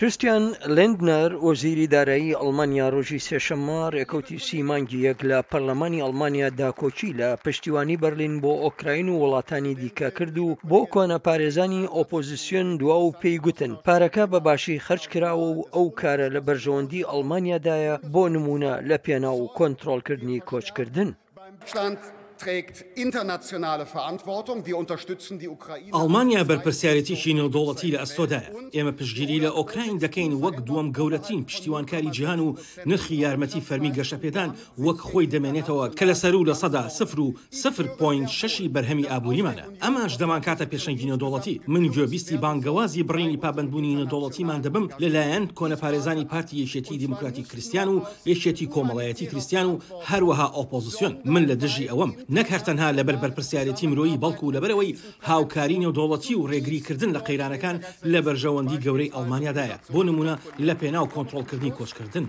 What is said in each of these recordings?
کریستیان لیندنەر، وەزیری دارایی ئەڵمانیا ڕۆژی سێشەممە ڕێکەوتی سی مانگی یەک لە پەرلەمانی ئەڵمانیا داکۆکی لە پشتیوانی بەرلین بۆ ئۆکراین و وڵاتانی دیکە کرد و بۆ کۆنەپارێزانی ئۆپۆزیسیۆن دوا و پێی گوتن پارەکە بە باشی خەرج کراوە و ئەو کارە لە بەرژەوەندی ئەڵمانیادایە بۆ نموونە لە پێناو کۆنترۆڵکردنی کۆچکردن. ئەڵمانیا بەرپرسیارێتیی نێودەوڵەتی لە ئەستۆدایە. ئێمە پشتگیری لە ئۆکراین دەکەین وەک دووەم گەورەترین پشتیوانکاری جیهان و نرخی یارمەتی فەرمی گەشەپێدان وەک خۆی دەمێنێتەوە کە لە سەروو لە سەدا سفر و سفر پۆینت شەشی بەرهەمی ئابووریمانە. ئەمانش دەمانکاتە پێشەنگی نێودەوڵەتی. من گوێبیستی بانگەوازی بڕینی پابەندبوونی نێودەوڵەتیمان دەبم لەلایەن کۆنەپارێزانی پارتی یەکێتیی دیموکراتی کریستیان و یەکێتی کۆمەڵایەتی کریستیان و هەروەها ئۆپۆزسیۆن. من لە دژی ئەوەم، نەک هەر تەنها لەبەر بەرپرسیارێتی مرۆیی بەڵکو لەبەرئەوەی هاوکاری نێودەوڵەتی و رێگریکردن لە قەیرانەکان لە بەرژەوەندی گەورەی ئەڵمانیادایە، بۆ نموونە لەپێناو کۆنترۆڵکردنی کۆچکردن.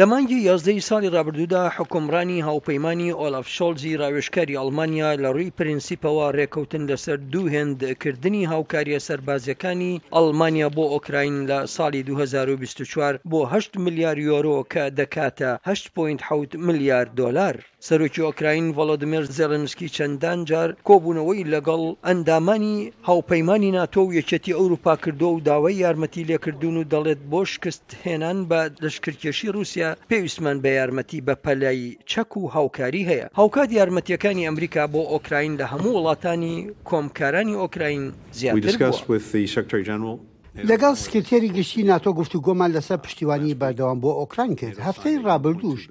لە مانگی یازدەی ساڵی ڕابردوودا حوکمڕانی هاوپەیمانی ئۆلاف شۆڵزی ڕاوێژکاری ئەڵمانیا لە ڕووی پرنسیپەوە ڕێکەوتن لەسەر دوو هێند کردنی هاوکارییە سەربازییەکانی ئەڵمانیا بۆ ئۆکراین لە ساڵی دوو هەزار و بیست و چوار بۆ هەشت ملیار یۆرۆ کە دەکاتە هەشت پۆینت حەوت ملیار دۆلار. سەرۆکی ئۆکراین ڤۆلۆدیمێر زێڵێنسکی چەندان جار کۆبوونەوەی لەگەڵ ئەندامانی هاوپەیمانی ناتۆ و یەکێتی ئەوروپا کردووە و داوای یارمەتی لێکردوون و دەڵێت بۆ شکست هێنان بە لەشکرکێشی روسیا پێویستمان بە یارمەتی بە پەلەی چەک و هاوکاری هەیە. هاوکات یارمەتیەکانی ئەمریکا بۆ ئۆکراین لە هەموو وڵاتانی کۆمکارانی ئۆکراین زیاتر بووە. لەگەڵ سکرتێری گشتی ناتۆ گفتوگۆمان لەسەر پشتیوانی بەردەوام بۆ ئۆکراین کرد هەفتەی ڕابردووش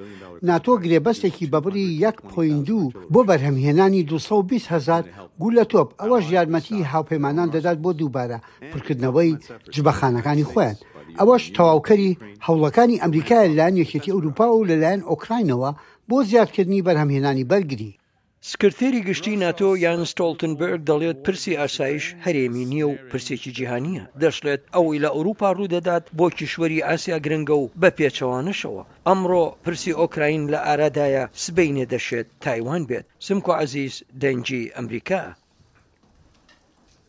ناتۆ گرێبەستێکی بەبڕی 1.2 بۆ بەرهەمهێنانی 220 هەزار گولە تۆپ ئەوەش یارمەتی هاوپەیمانان دەدات بۆ دووبارە پڕکردنەوەی جبەخانەکانی خۆیان ئەوەش تەواوکەری هەوڵەکانی ئەمریکایە لەلایەن یەکێتی ئەوروپا و لەلایەن ئۆکراینەوە بۆ زیادکردنی بەرهەمهێنانی بەرگری. سکرتێری گشتی ناتۆ یان ستۆڵتنبێرگ دەڵێت پرسی ئاسایش هەرێمی نییە و پرسێکی جیهانییە، دەشڵێت ئەوەی لە ئەوروپا ڕوودەدات بۆ کیشوەری ئاسیا گرنگە و بە پێچەوانەشەوە ئەمڕۆ پرسی ئۆکراین لە ئارادایە سبەینێ دەشێت تایوان بێت. سمکۆ عەزیز، دەنگی ئەمریکا.